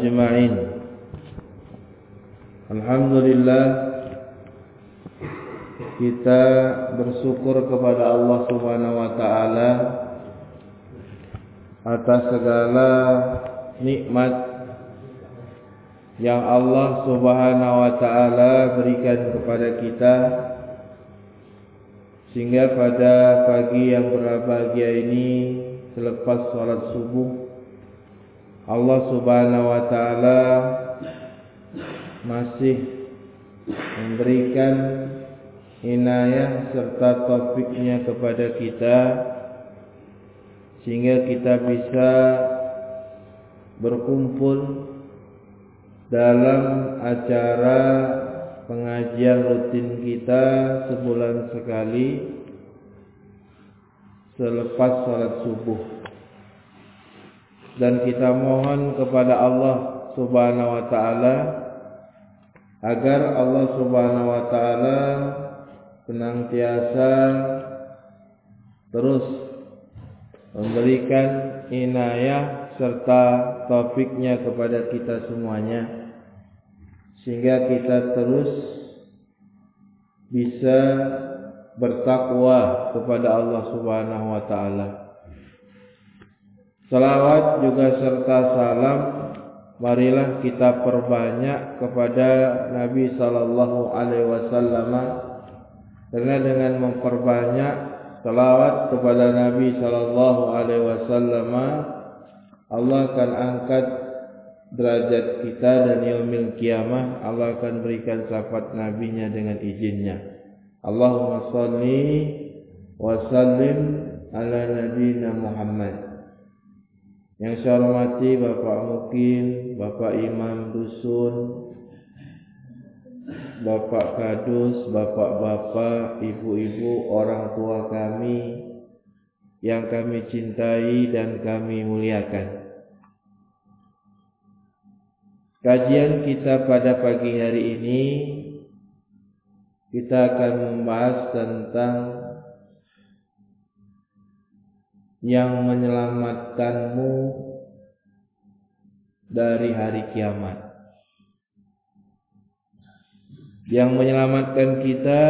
أجمعين الحمد لله kita bersyukur kepada Allah Subhanahu wa taala atas segala nikmat yang Allah Subhanahu wa taala berikan kepada kita sehingga pada pagi yang berbahagia ini selepas salat subuh Allah Subhanahu wa taala masih memberikan inayah serta taufiknya kepada kita sehingga kita bisa berkumpul dalam acara pengajian rutin kita sebulan sekali selepas salat subuh dan kita mohon kepada Allah Subhanahu wa taala agar Allah Subhanahu wa taala senantiasa terus memberikan inayah serta taufiknya kepada kita semuanya sehingga kita terus bisa bertakwa kepada Allah Subhanahu wa taala. Salawat juga serta salam marilah kita perbanyak kepada Nabi sallallahu alaihi wasallam. Karena dengan memperbanyak salawat kepada Nabi sallallahu alaihi wasallam Allah akan angkat derajat kita dan yaumil kiamah Allah akan berikan syafaat nabinya dengan izinnya. Allahumma salli wa sallim ala nabiyina Muhammad yang saya hormati Bapak Mukim, Bapak Imam Dusun, Bapak Kadus, Bapak-bapak, Ibu-ibu, orang tua kami yang kami cintai dan kami muliakan. Kajian kita pada pagi hari ini kita akan membahas tentang yang menyelamatkanmu dari hari kiamat. Yang menyelamatkan kita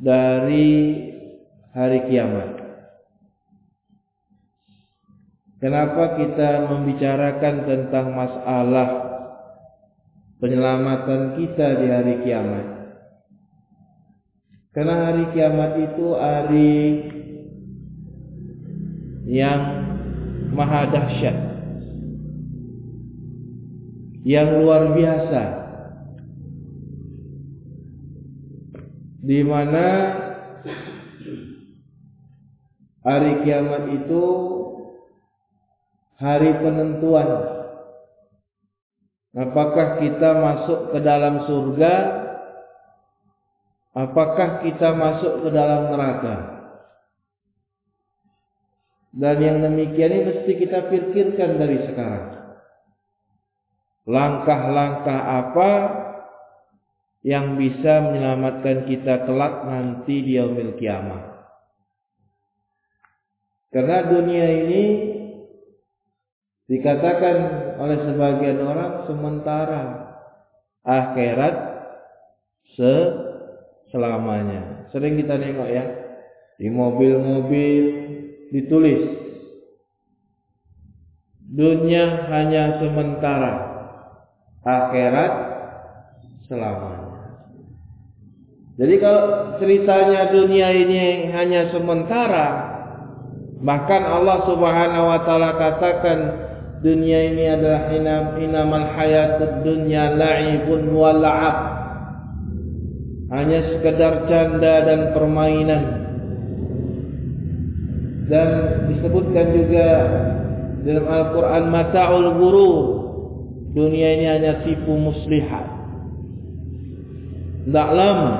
dari hari kiamat. Kenapa kita membicarakan tentang masalah penyelamatan kita di hari kiamat? Karena hari kiamat itu hari yang maha dahsyat yang luar biasa di mana hari kiamat itu hari penentuan apakah kita masuk ke dalam surga apakah kita masuk ke dalam neraka dan yang demikian ini mesti kita pikirkan dari sekarang. Langkah-langkah apa yang bisa menyelamatkan kita kelak nanti di yaumil kiamah. Karena dunia ini dikatakan oleh sebagian orang sementara akhirat se selamanya. Sering kita nengok ya di mobil-mobil ditulis. Dunia hanya sementara akhirat selamanya. Jadi kalau ceritanya dunia ini hanya sementara bahkan Allah Subhanahu wa taala katakan dunia ini adalah inam inamal hayatud dunya la'ibun wa la'ab. Hanya sekedar canda dan permainan dan disebutkan juga dalam Al-Quran mata'ul guru dunia ini hanya tipu muslihat. Tidak lama.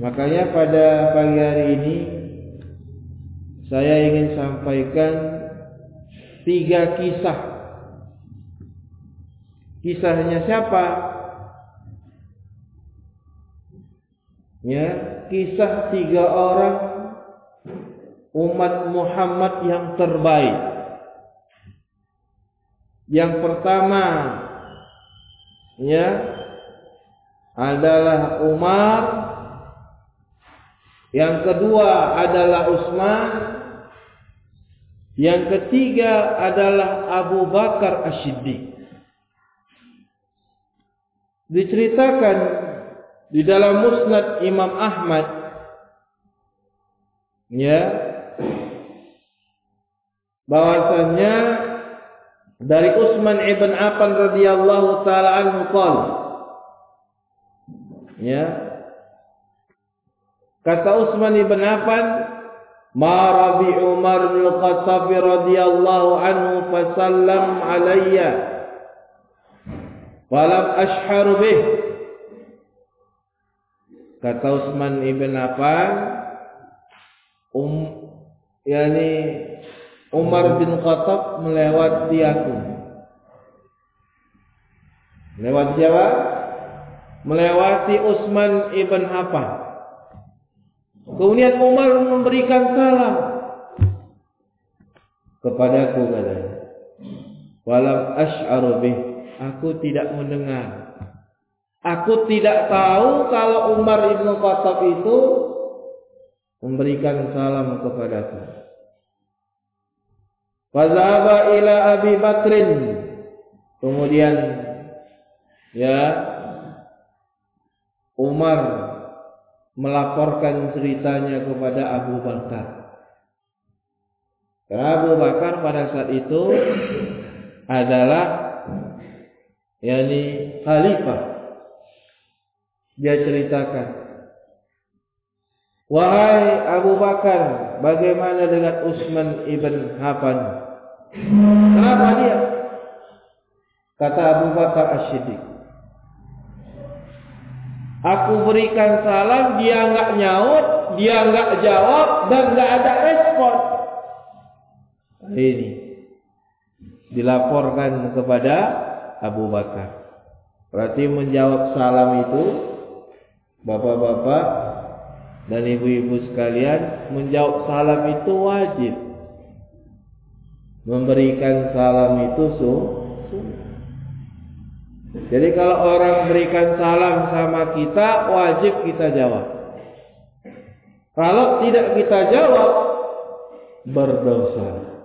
Makanya pada pagi hari ini saya ingin sampaikan tiga kisah. Kisahnya siapa? Ya kisah tiga orang umat Muhammad yang terbaik. Yang pertama ya adalah Umar. Yang kedua adalah Utsman. Yang ketiga adalah Abu Bakar As-Siddiq. Diceritakan di dalam Musnad Imam Ahmad ya bahwasannya dari Utsman ibn Affan radhiyallahu taala anhu qala ya kata Utsman ibn Affan ma rabi Umar bin Khattab radhiyallahu anhu fasallam alayya walam ashhar bih. Kata Utsman ibn Affan um yani Umar bin Khattab melewati aku. Melewati siapa? Melewati Utsman ibn Affan. Kemudian Umar memberikan salam kepadaku katanya. Walam ash'aru bih. Aku tidak mendengar. Aku tidak tahu kalau Umar ibn Khattab itu memberikan salam kepadaku. Fazaba ila Abi Bakrin. Kemudian ya Umar melaporkan ceritanya kepada Abu Bakar. Karena Abu Bakar pada saat itu adalah yakni khalifah. Dia ceritakan, "Wahai Abu Bakar, bagaimana dengan Utsman ibn Affan?" Kenapa dia? Kata Abu Bakar As-Siddiq. Aku berikan salam, dia enggak nyaut, dia enggak jawab dan enggak ada respon. Ini dilaporkan kepada Abu Bakar. Berarti menjawab salam itu Bapak-bapak dan ibu-ibu sekalian menjawab salam itu wajib memberikan salam itu sunnah. Jadi kalau orang berikan salam sama kita, wajib kita jawab. Kalau tidak kita jawab, berdosa.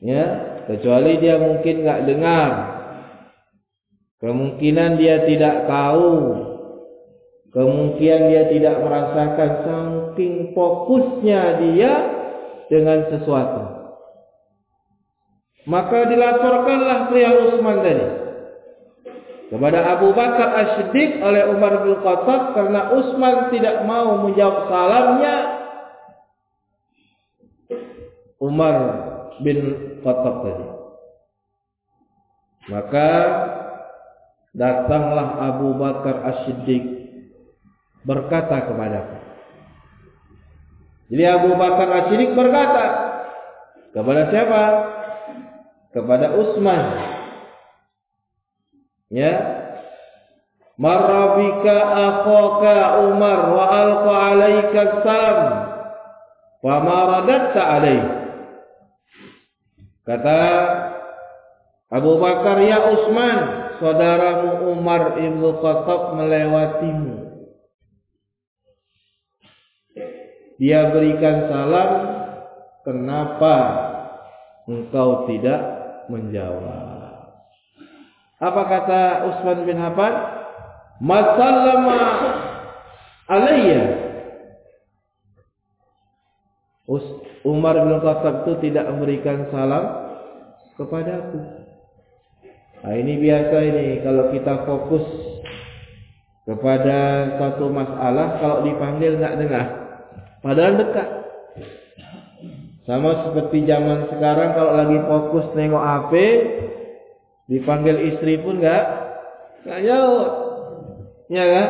Ya, kecuali dia mungkin nggak dengar. Kemungkinan dia tidak tahu. Kemungkinan dia tidak merasakan saking fokusnya dia dengan sesuatu. Maka dilaporkanlah pria Utsman tadi kepada Abu Bakar As-Siddiq oleh Umar bin Khattab karena Utsman tidak mau menjawab salamnya Umar bin Khattab tadi. Maka datanglah Abu Bakar As-Siddiq berkata kepadaku. Jadi Abu Bakar As-Siddiq berkata kepada siapa? kepada Utsman ya marabika akhaka Umar wa alqa alayka salam wa ma radatta alayhi kata Abu Bakar ya Utsman saudaramu Umar ibnu Khattab melewatimu dia berikan salam kenapa engkau tidak menjawab. Apa kata Utsman bin Affan? Masallama alayya. Umar bin Khattab itu tidak memberikan salam kepadaku. Nah, ini biasa ini kalau kita fokus kepada satu masalah kalau dipanggil nggak dengar padahal dekat sama seperti zaman sekarang kalau lagi fokus nengok HP, dipanggil istri pun enggak enggak nyaut. Ya kan?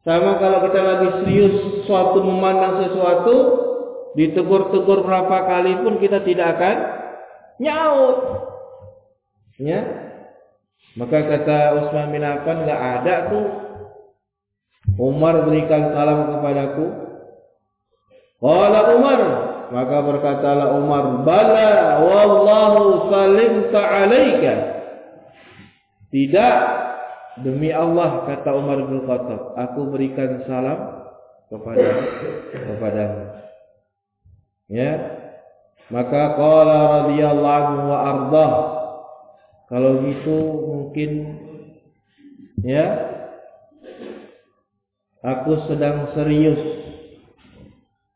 Sama kalau kita lagi serius suatu memandang sesuatu, ditegur-tegur berapa kali pun kita tidak akan nyaut. Ya. Maka kata Utsman bin Affan enggak ada tuh Umar berikan salam kepadaku. Qala Umar Maka berkatalah Umar, "Bala wallahu salimta alaika." Tidak demi Allah kata Umar bin Khattab, aku berikan salam kepada kepadamu. Ya. Maka qala radhiyallahu anhu wa ardah. Kalau gitu mungkin ya aku sedang serius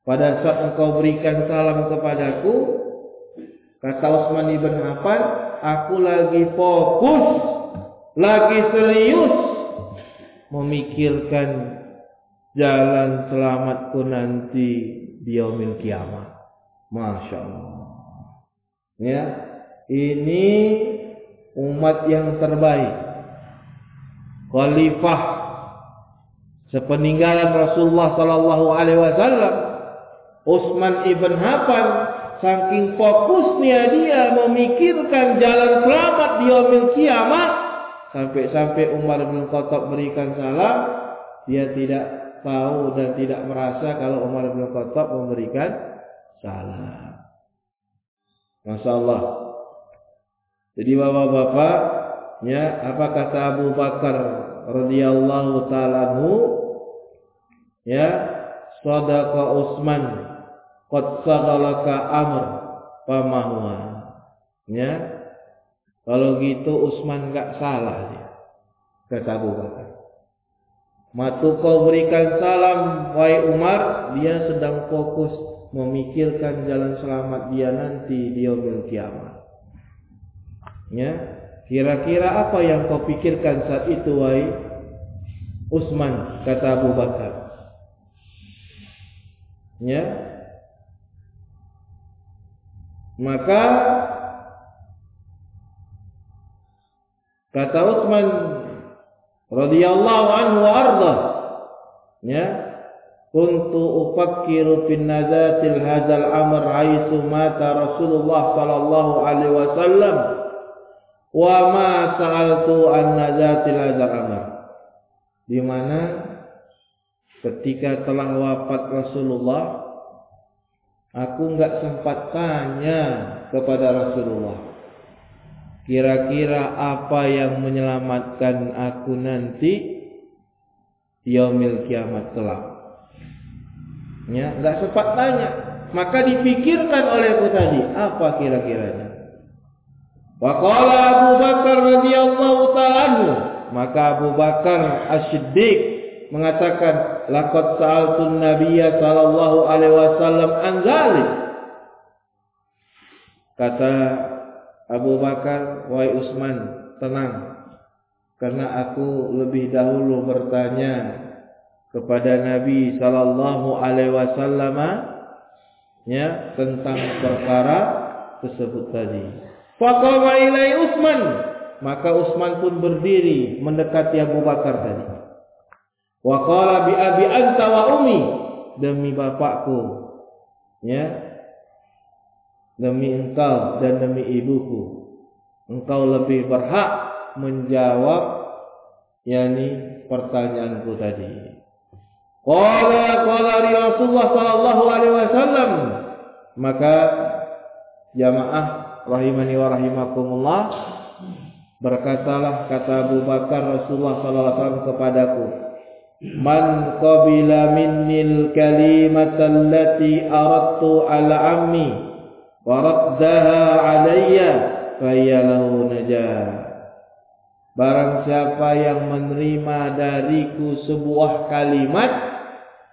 pada saat engkau berikan salam kepadaku kata Utsman ibn Affan aku lagi fokus lagi serius memikirkan jalan selamatku nanti di yaumil kiamat. Masya Allah. Ya ini umat yang terbaik. Khalifah sepeninggalan Rasulullah sallallahu alaihi wasallam Utsman ibn Affan saking fokusnya dia memikirkan jalan selamat di yaumil kiamat sampai-sampai Umar bin Khattab berikan salam dia tidak tahu dan tidak merasa kalau Umar bin Khattab memberikan salam. Masya Allah. Jadi bapak-bapak, ya apa kata Abu Bakar radhiyallahu taala ya sadaqa Utsman qad sagalaka amr pamahuwa ya kalau gitu Utsman enggak salah dia. Kata Abu Bakar. Matu kau berikan salam wahai Umar dia sedang fokus memikirkan jalan selamat dia nanti di yaumil kiamat. Ya kira-kira apa yang kau pikirkan saat itu wahai Utsman kata Abu Bakar. Ya maka kata Utsman radhiyallahu anhu arda ya kuntu ufakkiru fin nazatil hadzal amr haitsu mata Rasulullah sallallahu alaihi wasallam wa ma sa'altu an nazatil hadzal amr. Di mana ketika telah wafat Rasulullah aku enggak sempat tanya kepada Rasulullah. Kira-kira apa yang menyelamatkan aku nanti yaumil kiamat kelak? Ya enggak sempat tanya. Maka dipikirkan olehku tadi apa kira-kiranya? Waqala Abu Bakar radhiyallahu ta'ala maka Abu Bakar As-Siddiq mengatakan laqad sa'altun nabiyya sallallahu alaihi wasallam an kata Abu Bakar, wahai Utsman, tenang. Karena aku lebih dahulu bertanya kepada Nabi sallallahu alaihi wasallam ya tentang perkara tersebut tadi. Faqama ilai Utsman, maka Utsman pun berdiri mendekati Abu Bakar tadi. Wa qala bi abi anta wa ummi, demi bapakku. Ya, demi engkau dan demi ibuku. Engkau lebih berhak menjawab yakni pertanyaanku tadi. Qala qala Rasulullah sallallahu alaihi wasallam. Maka jamaah rahimani wa rahimakumullah berkatalah kata Abu Bakar Rasulullah sallallahu alaihi wasallam kepadaku man qabila minnil kalimata allati aradtu ala ammi waraddaha alayya fayalahu najah Barang siapa yang menerima dariku sebuah kalimat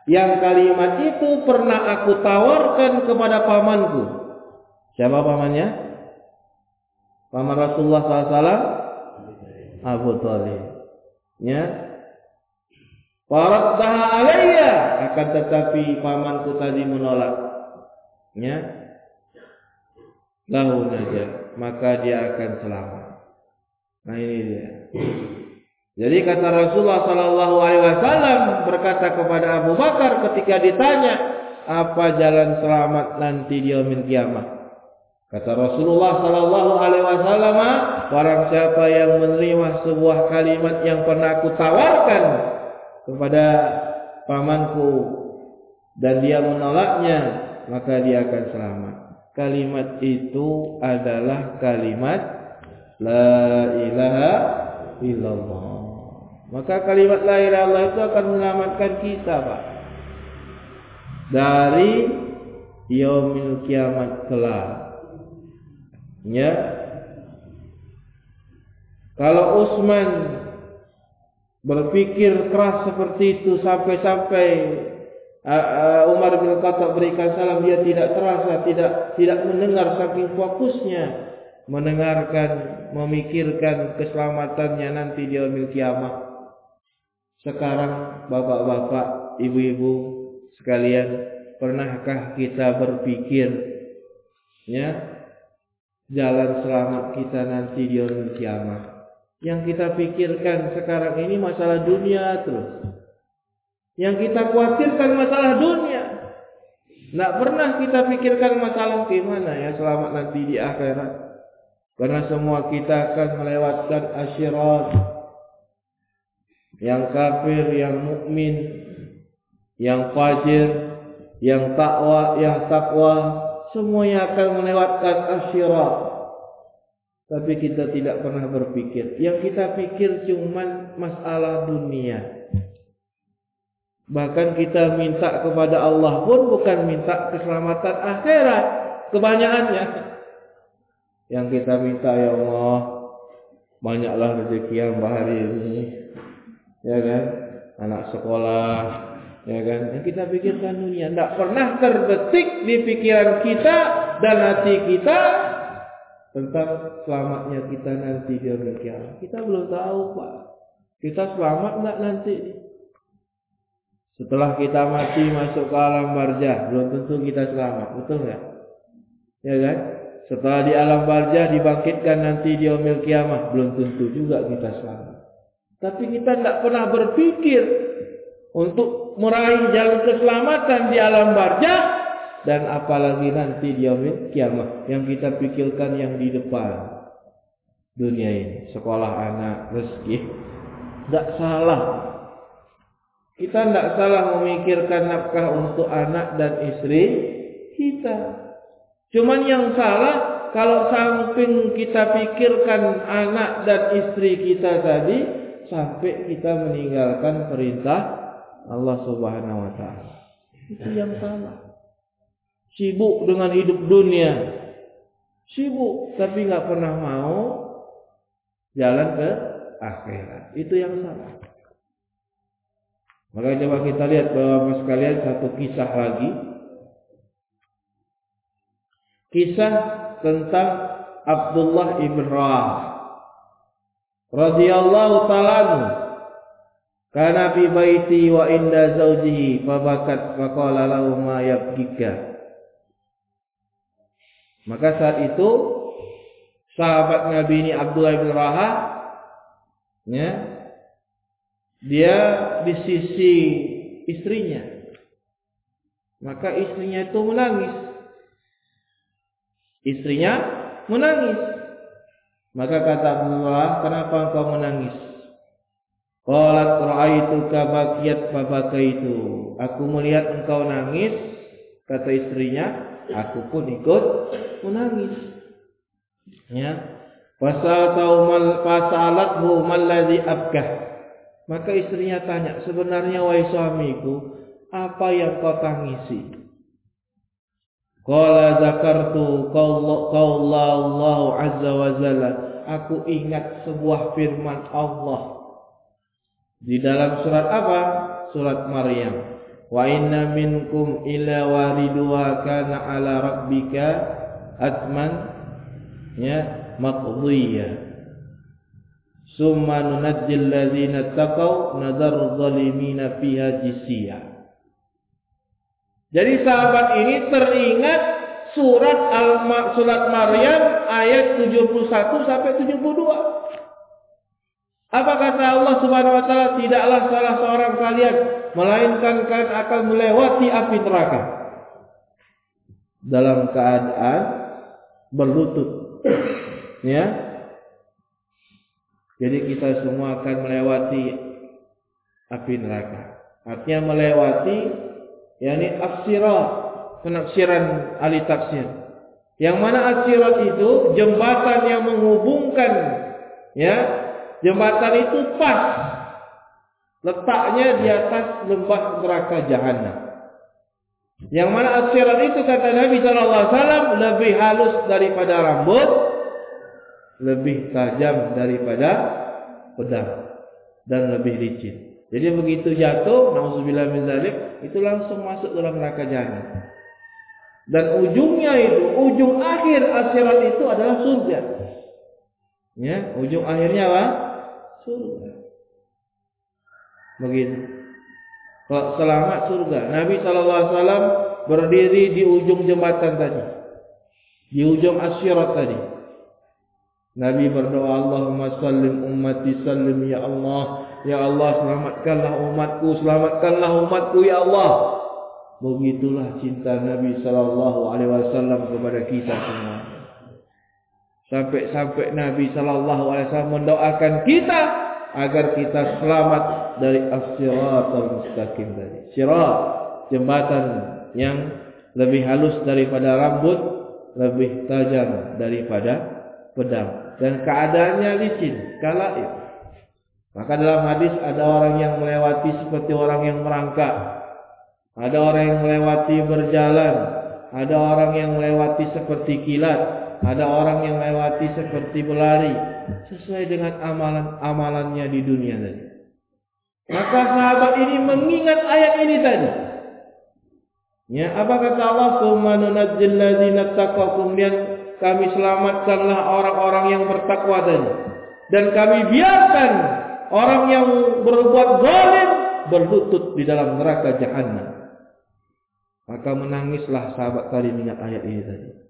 yang kalimat itu pernah aku tawarkan kepada pamanku. Siapa pamannya? Paman Rasulullah SAW Abu Talib. Ya. Waraddaha alayya akan tetapi pamanku tadi menolak. Ya lahu najah maka dia akan selamat. Nah ini dia. Jadi kata Rasulullah Sallallahu Alaihi Wasallam berkata kepada Abu Bakar ketika ditanya apa jalan selamat nanti di yaumil kiamat. Kata Rasulullah Sallallahu Alaihi Wasallam, barang siapa yang menerima sebuah kalimat yang pernah aku tawarkan kepada pamanku dan dia menolaknya, maka dia akan selamat. Kalimat itu adalah kalimat la ilaha illallah. Maka kalimat la ilaha illallah itu akan menyelamatkan kita, Pak. Dari yaumil kiamat kelak. Ya. Kalau Utsman berpikir keras seperti itu sampai-sampai Umar bin Khattab berikan salam dia tidak terasa tidak tidak mendengar saking fokusnya mendengarkan memikirkan keselamatannya nanti di yaumil kiamat sekarang bapak-bapak ibu-ibu sekalian pernahkah kita berpikir ya jalan selamat kita nanti di yaumil kiamat yang kita pikirkan sekarang ini masalah dunia terus yang kita khawatirkan masalah dunia. Tidak pernah kita pikirkan masalah gimana ya selamat nanti di akhirat. Karena semua kita akan melewatkan asyirat. Yang kafir, yang mukmin, yang fajir, yang takwa, yang takwa, semuanya akan melewatkan asyirat. Tapi kita tidak pernah berpikir. Yang kita pikir cuma masalah dunia. Bahkan kita minta kepada Allah pun bukan minta keselamatan akhirat. Kebanyakannya. Yang kita minta ya Allah. Banyaklah rezeki yang hari ini. Ya kan. Anak sekolah. Ya kan. Yang kita pikirkan dunia. Tidak pernah terbetik di pikiran kita dan hati kita. Tentang selamatnya kita nanti di hari Kita belum tahu Pak. Kita selamat enggak nanti? Setelah kita mati masuk ke alam barzah, belum tentu kita selamat, betul nggak? Ya kan? Setelah di alam barzah dibangkitkan nanti di yaumil kiamah, belum tentu juga kita selamat. Tapi kita tidak pernah berpikir untuk meraih jalan keselamatan di alam barzah dan apalagi nanti di yaumil kiamah yang kita pikirkan yang di depan dunia ini, sekolah anak, rezeki. Tidak salah kita tidak salah memikirkan nafkah untuk anak dan istri kita. Cuman yang salah kalau samping kita pikirkan anak dan istri kita tadi sampai kita meninggalkan perintah Allah Subhanahu wa taala. Itu yang salah. Sibuk dengan hidup dunia. Sibuk tapi nggak pernah mau jalan ke akhirat. Itu yang salah. Maka coba kita lihat bahwa sekalian satu kisah lagi. Kisah tentang Abdullah ibn Rawah radhiyallahu taala Kana fi baiti wa inda zawjihi fabakat faqala lahu ma yabkika. Maka saat itu sahabat Nabi ini Abdullah bin Raha ya, dia di sisi istrinya. Maka istrinya itu menangis. Istrinya menangis. Maka kata Abdullah, kenapa engkau menangis? Qalat ra'aituka bakiyat itu. Aku melihat engkau nangis, kata istrinya, aku pun ikut menangis. Ya. Pasal taumal fasalathu malladhi abkah. Maka istrinya tanya, sebenarnya wahai suamiku, apa yang kau tangisi? Qala zakartu qaula Allah azza wa jalla. Aku ingat sebuah firman Allah. Di dalam surat apa? Surat Maryam. Wa inna minkum ila wariduha kana ala rabbika atman ya maqdiyah. Summa nunajjil ladzina taqaw nadharu zalimina fiha jisiyah. Jadi sahabat ini teringat surat Al surat Maryam ayat 71 sampai 72. Apa kata Allah Subhanahu wa taala? Tidaklah salah seorang kalian melainkan kalian akan melewati api neraka dalam keadaan berlutut. Ya, jadi kita semua akan melewati api neraka. Artinya melewati yakni as penafsiran ahli tafsir. Yang mana asirat itu jembatan yang menghubungkan ya jembatan itu pas letaknya di atas lembah neraka jahanam. Yang mana asirat itu kata Nabi Shallallahu Alaihi Wasallam lebih halus daripada rambut, lebih tajam daripada pedang dan lebih licin. Jadi begitu jatuh, nauzubillah min zalik, itu langsung masuk dalam neraka jahanam. Dan ujungnya itu, ujung akhir akhirat itu adalah surga. Ya, ujung akhirnya apa? Surga. Begitu. Selamat surga. Nabi Wasallam berdiri di ujung jembatan tadi, di ujung akhirat tadi. Nabi berdoa Allahumma sallim ummati sallim ya Allah ya Allah selamatkanlah umatku selamatkanlah umatku ya Allah Begitulah cinta Nabi wasallam kepada kita semua. Sampai-sampai Nabi sallallahu alaihi wasallam mendoakan kita agar kita selamat dari as-siratal mustaqim tadi. Sirat jembatan yang lebih halus daripada rambut, lebih tajam daripada pedang dan keadaannya licin, kalaif. Maka dalam hadis ada orang yang melewati seperti orang yang merangkak ada orang yang melewati berjalan, ada orang yang melewati seperti kilat, ada orang yang melewati seperti berlari, sesuai dengan amalan-amalannya di dunia tadi. Maka sahabat ini mengingat ayat ini tadi. Ya, apa kata Allah? "Kumanunajjil ladzina taqaw." Kemudian kami selamatkanlah orang-orang yang bertakwa tadi. Dan kami biarkan orang yang berbuat zalim berlutut di dalam neraka jahanam. Maka menangislah sahabat tadi mengingat ayat ini tadi.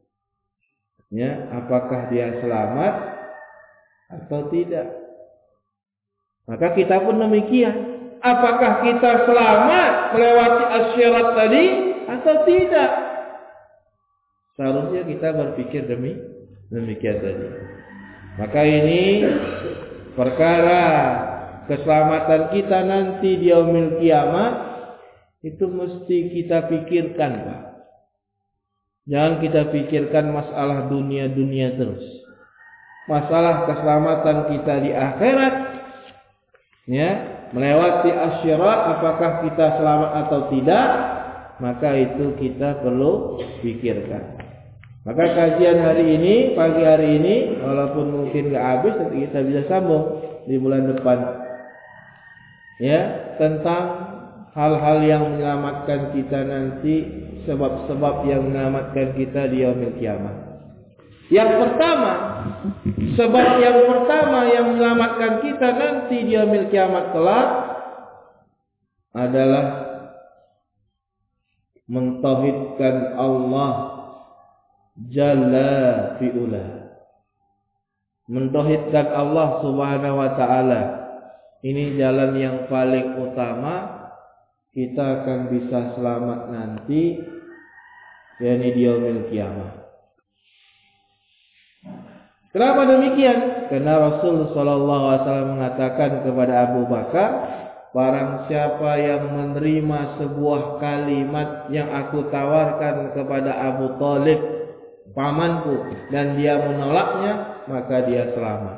Ya, apakah dia selamat atau tidak? Maka kita pun demikian. Apakah kita selamat melewati asyirat tadi atau tidak? Seharusnya kita berpikir demi demikian tadi. Maka ini perkara keselamatan kita nanti di yaumil kiamat itu mesti kita pikirkan Pak. Jangan kita pikirkan masalah dunia-dunia terus. Masalah keselamatan kita di akhirat ya, melewati asyirat apakah kita selamat atau tidak, maka itu kita perlu pikirkan. Maka kajian hari ini, pagi hari ini, walaupun mungkin nggak habis, tapi kita bisa sambung di bulan depan. Ya, tentang hal-hal yang menyelamatkan kita nanti sebab-sebab yang menyelamatkan kita di yaumil kiamat. Yang pertama, sebab yang pertama yang menyelamatkan kita nanti di yaumil kiamat kelak adalah mentauhidkan Allah jalla fi'ula. Mentauhidkan Allah Subhanahu wa taala. Ini jalan yang paling utama kita akan bisa selamat nanti yakni di yaumil kiamat. Kenapa demikian? Karena Rasul sallallahu alaihi wasallam mengatakan kepada Abu Bakar, barang siapa yang menerima sebuah kalimat yang aku tawarkan kepada Abu Talib pamanku dan dia menolaknya, maka dia selamat.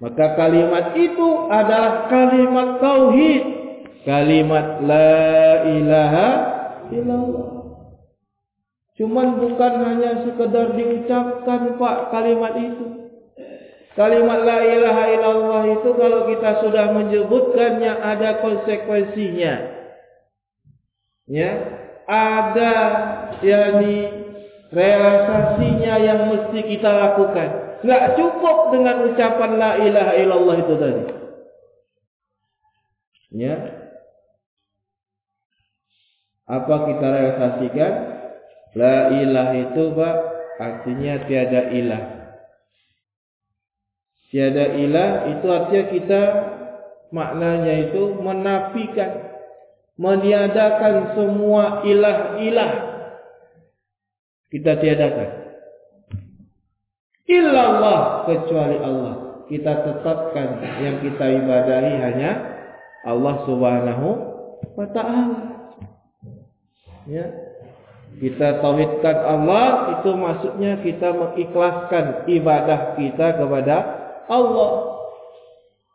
Maka kalimat itu adalah kalimat tauhid kalimat la ilaha illallah. Cuman bukan hanya sekedar diucapkan Pak kalimat itu. Kalimat la ilaha illallah itu kalau kita sudah menyebutkannya ada konsekuensinya. Ya, ada yakni realisasinya yang mesti kita lakukan. Enggak cukup dengan ucapan la ilaha illallah itu tadi. Ya, apa kita realisasikan? La ilah itu Pak artinya tiada ilah. Tiada ilah itu artinya kita maknanya itu menafikan, meniadakan semua ilah-ilah. Kita tiadakan. Illallah kecuali Allah. Kita tetapkan yang kita ibadahi hanya Allah Subhanahu wa taala. Ya. Kita tauhidkan Allah itu maksudnya kita mengikhlaskan ibadah kita kepada Allah.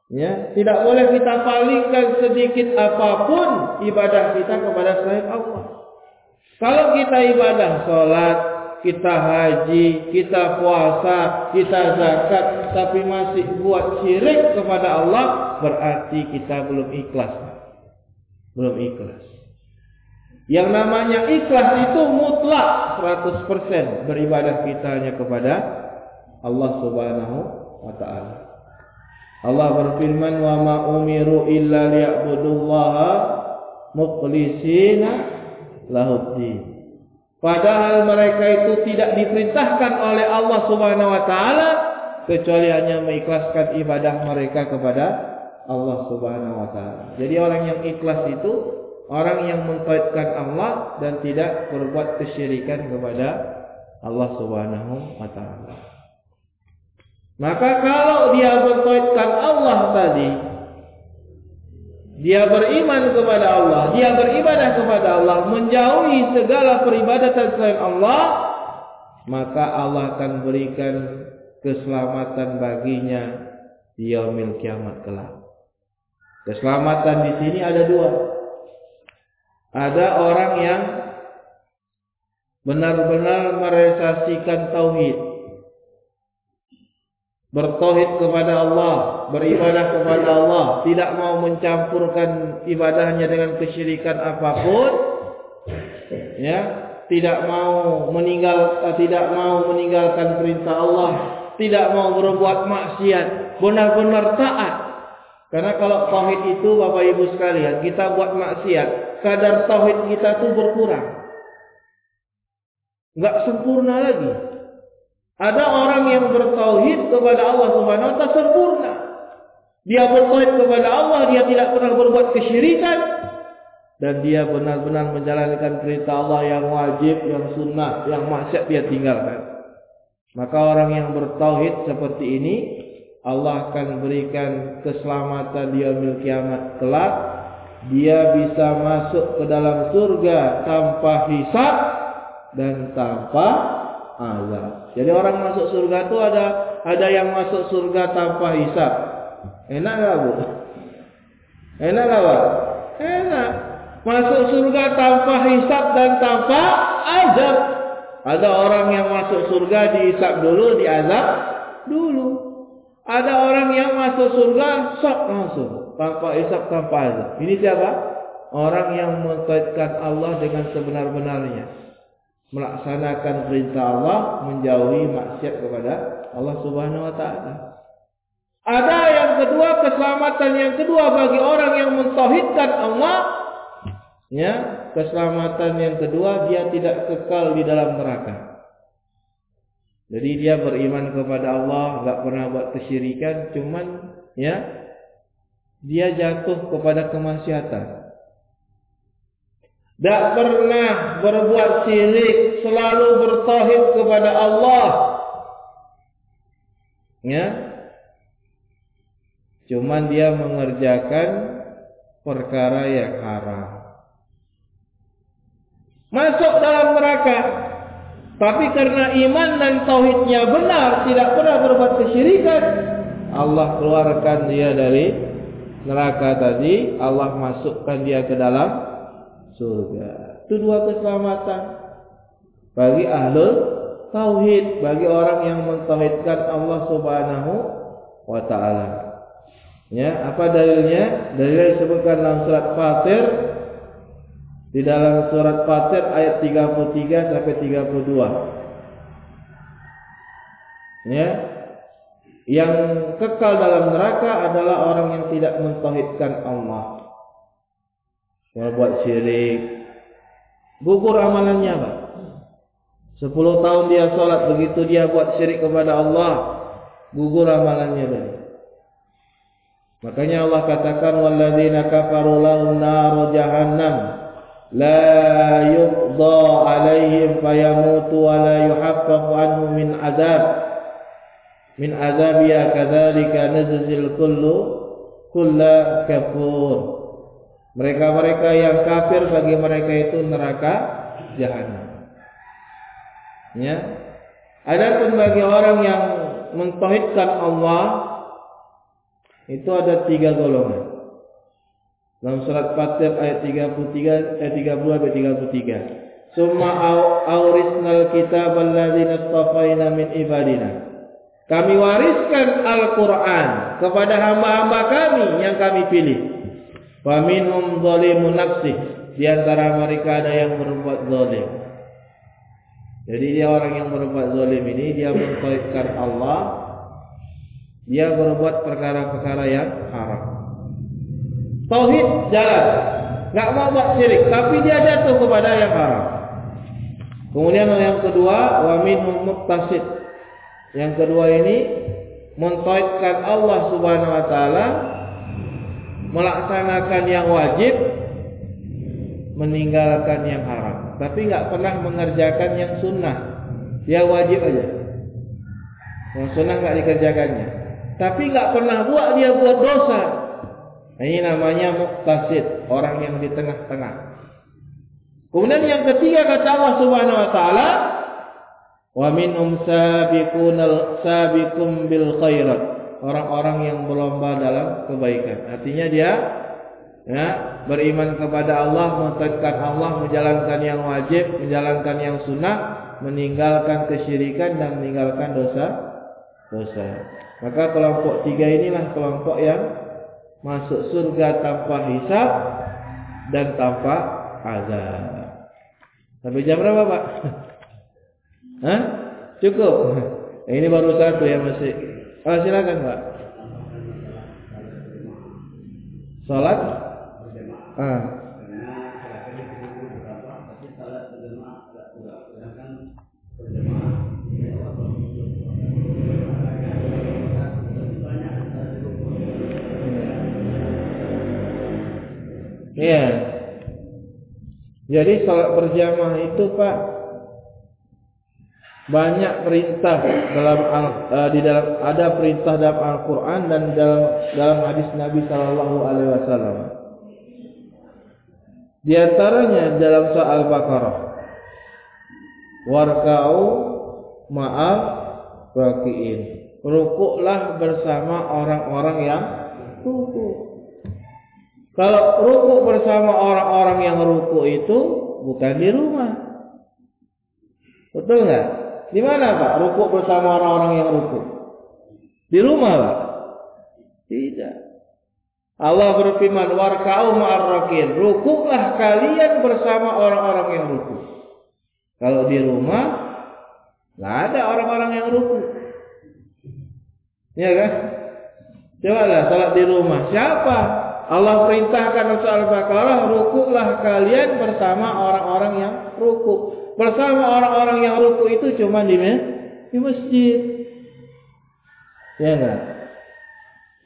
Ya, tidak boleh kita palingkan sedikit apa pun ibadah kita kepada selain Allah. Kalau kita ibadah salat, kita haji, kita puasa, kita zakat tapi masih buat syirik kepada Allah, berarti kita belum ikhlas. Belum ikhlas. Yang namanya ikhlas itu mutlak 100% beribadah kita hanya kepada Allah Subhanahu wa taala. Allah berfirman wa ma umiru illa liya'budullaha mukhlishina lahuddin. Padahal mereka itu tidak diperintahkan oleh Allah Subhanahu wa taala kecuali hanya mengikhlaskan ibadah mereka kepada Allah Subhanahu wa taala. Jadi orang yang ikhlas itu orang yang mentauhidkan Allah dan tidak berbuat kesyirikan kepada Allah Subhanahu wa taala. Maka kalau dia mentauhidkan Allah tadi, dia beriman kepada Allah, dia beribadah kepada Allah, menjauhi segala peribadatan selain Allah, maka Allah akan berikan keselamatan baginya di yaumil kiamat kelak. Keselamatan di sini ada dua ada orang yang benar-benar merealisasikan tauhid. Bertauhid kepada Allah, beribadah kepada Allah, tidak mau mencampurkan ibadahnya dengan kesyirikan apa pun. Ya, tidak mau meninggal tidak mau meninggalkan perintah Allah, tidak mau berbuat maksiat, benar-benar taat. Karena kalau tauhid itu Bapak Ibu sekalian, kita buat maksiat, kadar tauhid kita tuh berkurang. Enggak sempurna lagi. Ada orang yang bertauhid kepada Allah Subhanahu wa taala sempurna. Dia bertauhid kepada Allah, dia tidak pernah berbuat kesyirikan dan dia benar-benar menjalankan perintah Allah yang wajib, yang sunnah, yang maksiat dia tinggalkan. Maka orang yang bertauhid seperti ini Allah akan berikan keselamatan di yaumil kiamat kelak dia bisa masuk ke dalam surga tanpa hisab dan tanpa azab. Jadi orang masuk surga itu ada ada yang masuk surga tanpa hisab. Enak enggak, Bu? Enak enggak, Pak? Enak. Masuk surga tanpa hisab dan tanpa azab. Ada orang yang masuk surga dihisab dulu, diazab dulu. Ada orang yang masuk surga sok langsung tanpa isap tanpa azab. Ini siapa? Orang yang mengkaitkan Allah dengan sebenar-benarnya. Melaksanakan perintah Allah, menjauhi maksiat kepada Allah Subhanahu wa taala. Ada yang kedua, keselamatan yang kedua bagi orang yang mentauhidkan Allah, ya, keselamatan yang kedua dia tidak kekal di dalam neraka. Jadi dia beriman kepada Allah, enggak pernah buat kesyirikan, cuman ya dia jatuh kepada kemaksiatan. Tak pernah berbuat syirik, selalu bertauhid kepada Allah. Ya. Cuman dia mengerjakan perkara yang haram. Masuk dalam neraka. Tapi karena iman dan tauhidnya benar, tidak pernah berbuat kesyirikan, Allah keluarkan dia dari neraka tadi Allah masukkan dia ke dalam surga. Itu dua keselamatan bagi ahlul tauhid, bagi orang yang mentauhidkan Allah Subhanahu wa taala. Ya, apa dalilnya? Dalilnya disebutkan dalam surat Fatir di dalam surat Fatir ayat 33 sampai 32. Ya, yang kekal dalam neraka adalah orang yang tidak mentauhidkan Allah. Berbuat syirik. Gugur amalannya, Pak. Sepuluh tahun dia sholat, begitu dia buat syirik kepada Allah, gugur amalannya tadi. Makanya Allah katakan walladzina kafaru lahum naru jahannam la yuqda alaihim fayamutu wa la yuhaffaqu anhum min azab min azabiya kadzalika najzil kullu kulla kafur mereka-mereka yang kafir bagi mereka itu neraka jahanam Ya. Adapun bagi orang yang mentauhidkan Allah itu ada tiga golongan. Dalam surat Fatir ayat 33 ayat 30 sampai 33. Summa aurisnal kitab alladzina istafaina min ibadina. Kami wariskan Al-Qur'an kepada hamba-hamba kami yang kami pilih. Wa minhum zalimun nafsi. Di antara mereka ada yang berbuat zalim. Jadi dia orang yang berbuat zalim ini dia mentauhidkan Allah. Dia berbuat perkara-perkara yang haram. Tauhid jalan. Enggak mau buat syirik, tapi dia jatuh kepada yang haram. Kemudian yang kedua, wa minhum muqtasid. Yang kedua ini mentauhidkan Allah Subhanahu wa taala melaksanakan yang wajib meninggalkan yang haram. Tapi enggak pernah mengerjakan yang sunnah. Dia wajib aja. Yang sunnah enggak dikerjakannya. Tapi enggak pernah buat dia buat dosa. Ini namanya muqtasid, orang yang di tengah-tengah. Kemudian yang ketiga kata Allah Subhanahu wa taala, "Wa minhum sabiqunal sabiqum bil khairat." Orang-orang yang berlomba dalam kebaikan. Artinya dia ya, beriman kepada Allah, mentaatkan Allah, menjalankan yang wajib, menjalankan yang sunnah, meninggalkan kesyirikan dan meninggalkan dosa dosa. Maka kelompok tiga inilah kelompok yang masuk surga tanpa hisab dan tanpa azab. Sampai jam berapa, Pak? Hah? Cukup. Ini baru satu yang masih. Oh, silakan, Pak. Salat? Ah. Ya. Jadi salat berjamaah itu Pak banyak perintah dalam uh, di dalam ada perintah dalam Al-Qur'an dan dalam dalam hadis Nabi sallallahu alaihi wasallam. Di antaranya dalam surah Al-Baqarah. Warka'u ma'al raki'in. Rukuklah bersama orang-orang yang rukuk. Kalau ruku bersama orang-orang yang ruku itu bukan di rumah. Betul nggak? Di mana Pak? Ruku bersama orang-orang yang ruku. Di rumah Pak? Tidak. Allah berfirman, "Warka'u ma'arrakin." Rukuklah kalian bersama orang-orang yang ruku. Kalau di rumah nggak ada orang-orang yang ruku. Ya kan? Coba lah salat di rumah. Siapa Allah perintahkan soal Al-Baqarah, rukuklah kalian bersama orang-orang yang rukuk. Bersama orang-orang yang rukuk itu cuma di, di masjid. Ya enggak?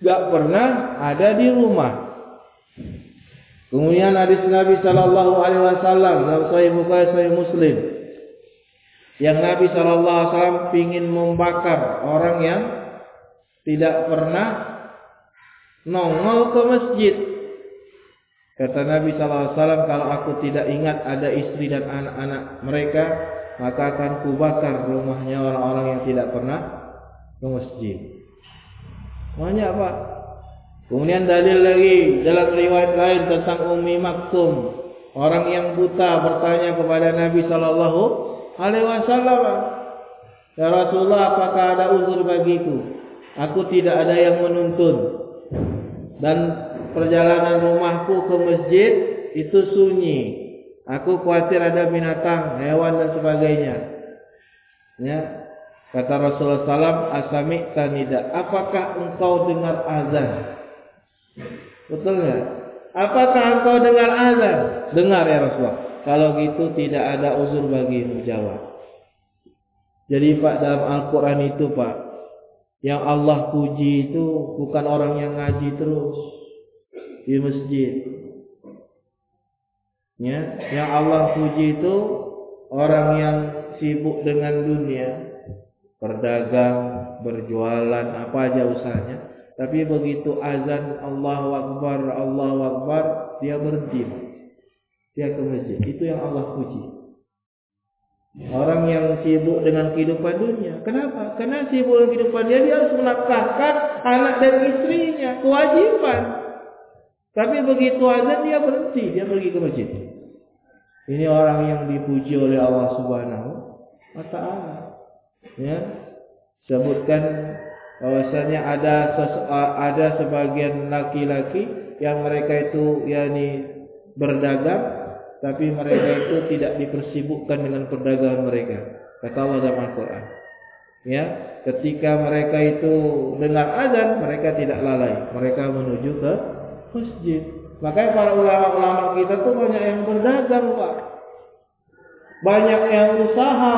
Enggak pernah ada di rumah. Kemudian hadis Nabi sallallahu alaihi wasallam dalam Sahih Bukhari Sahih Muslim yang Nabi sallallahu alaihi wasallam ingin membakar orang yang tidak pernah nongol ke masjid. Kata Nabi SAW, kalau aku tidak ingat ada istri dan anak-anak mereka, maka akan kubakar rumahnya orang-orang yang tidak pernah ke masjid. Banyak pak. Kemudian dalil lagi dalam riwayat lain tentang Umi Maktum, orang yang buta bertanya kepada Nabi Sallallahu Alaihi Wasallam, Ya Rasulullah, apakah ada uzur bagiku? Aku tidak ada yang menuntun dan perjalanan rumahku ke masjid itu sunyi. Aku khawatir ada binatang, hewan dan sebagainya. Ya. Kata Rasulullah SAW, Asami tanida. Apakah engkau dengar azan? Betul nggak? Apakah engkau dengar azan? Dengar ya Rasulullah. Kalau gitu tidak ada uzur bagimu jawab. Jadi Pak dalam Al-Quran itu Pak, yang Allah puji itu bukan orang yang ngaji terus di masjid. Ya, yang Allah puji itu orang yang sibuk dengan dunia, berdagang, berjualan, apa aja usahanya. Tapi begitu azan Allah Akbar, Allah Akbar, dia berhenti. Dia ke masjid. Itu yang Allah puji. Orang yang sibuk dengan kehidupan dunia. Kenapa? Karena sibuk dengan kehidupan dia, dia harus menafkahkan anak dan istrinya. Kewajiban. Tapi begitu azan dia berhenti. Dia pergi ke masjid. Ini orang yang dipuji oleh Allah Subhanahu wa taala. Ya. Sebutkan bahwasanya ada ada sebagian laki-laki yang mereka itu yakni berdagang tapi mereka itu tidak dipersibukkan dengan perdagangan mereka. Kata Allah dalam Al-Quran. Ya, ketika mereka itu dengar azan, mereka tidak lalai. Mereka menuju ke masjid. Makanya para ulama-ulama kita tuh banyak yang berdagang, Pak. Banyak yang usaha.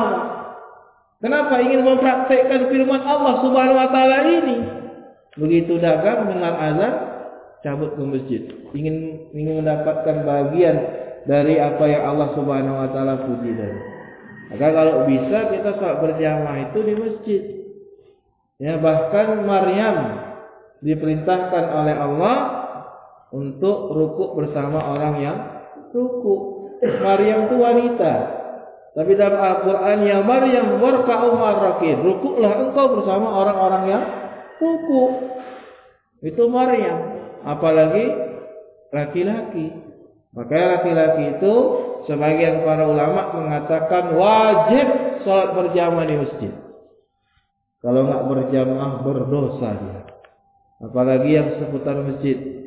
Kenapa ingin mempraktekkan firman Allah Subhanahu wa taala ini? Begitu dagang dengar azan, cabut ke masjid. Ingin ingin mendapatkan bagian dari apa yang Allah Subhanahu wa taala puji tadi. Maka kalau bisa kita salat berjamaah itu di masjid. Ya, bahkan Maryam diperintahkan oleh Allah untuk rukuk bersama orang yang rukuk. Maryam itu wanita. Tapi dalam Al-Qur'an ya Maryam warka'u marrakin. Rukuklah engkau bersama orang-orang yang rukuk. Itu Maryam. Apalagi laki-laki. Maka laki-laki itu sebagian para ulama mengatakan wajib sholat berjamaah di masjid. Kalau nggak berjamaah berdosa dia. Apalagi yang seputar masjid.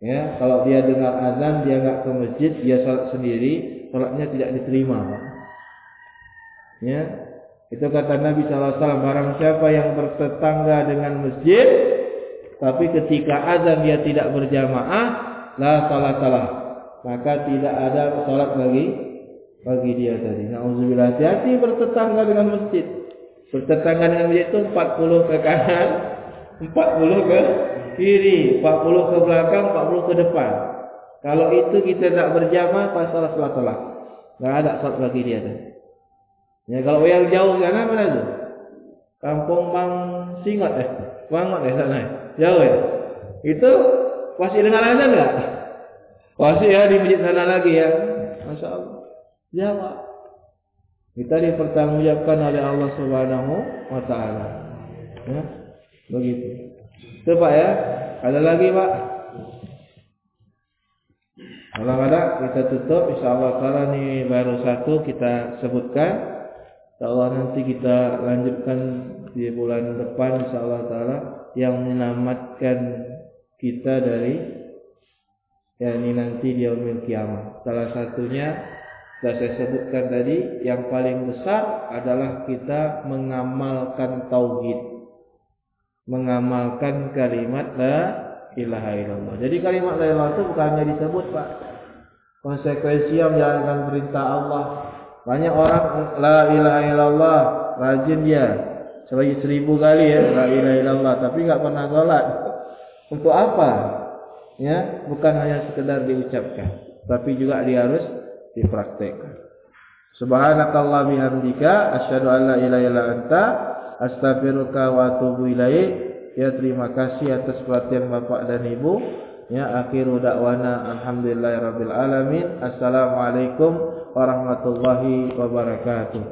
Ya, kalau dia dengar azan dia nggak ke masjid, dia sholat sendiri, sholatnya tidak diterima. Ya, itu kata Nabi SAW, barang siapa yang bertetangga dengan masjid, tapi ketika azan dia tidak berjamaah, la salat salah maka tidak ada salat bagi bagi dia tadi. Nauzubillah. Hati-hati bertetangga dengan masjid. Bertetangga dengan masjid itu 40 ke kanan 40 ke kiri 40 ke belakang 40 ke depan kalau itu kita tak berjamaah pas salat salat salat enggak ada salat bagi dia tadi ya kalau yang jauh sana mana tu kampung Bang Singot eh Bangot eh sana jauh ya itu masih dengar azan enggak? Masih ya di masjid sana lagi ya. Masya Allah. Jawab. Kita dipertanggungjawabkan oleh Allah Subhanahu wa taala. Ya. Begitu. Itu Pak ya. Ada lagi Pak? Kalau ada kita tutup insyaallah taala ini baru satu kita sebutkan. Insyaallah nanti kita lanjutkan di bulan depan insyaallah taala yang menyelamatkan kita dari yakni nanti di yaumil kiamat. Salah satunya sudah saya sebutkan tadi yang paling besar adalah kita mengamalkan tauhid. Mengamalkan kalimat la ilaha illallah. Jadi kalimat la ilaha itu bukan hanya disebut, Pak. Konsekuensi yang menjalankan perintah Allah. Banyak orang la ilaha illallah rajin dia sebanyak seribu kali ya la ilaha illallah tapi enggak pernah sholat. Untuk apa? Ya, bukan hanya sekedar diucapkan, tapi juga dia harus dipraktekkan. Subhanakallah bihamdika asyhadu an la ilaha illa anta astaghfiruka wa atubu ilaik. Ya terima kasih atas perhatian Bapak dan Ibu. Ya akhiru dakwana alhamdulillahirabbil alamin. Assalamualaikum warahmatullahi wabarakatuh.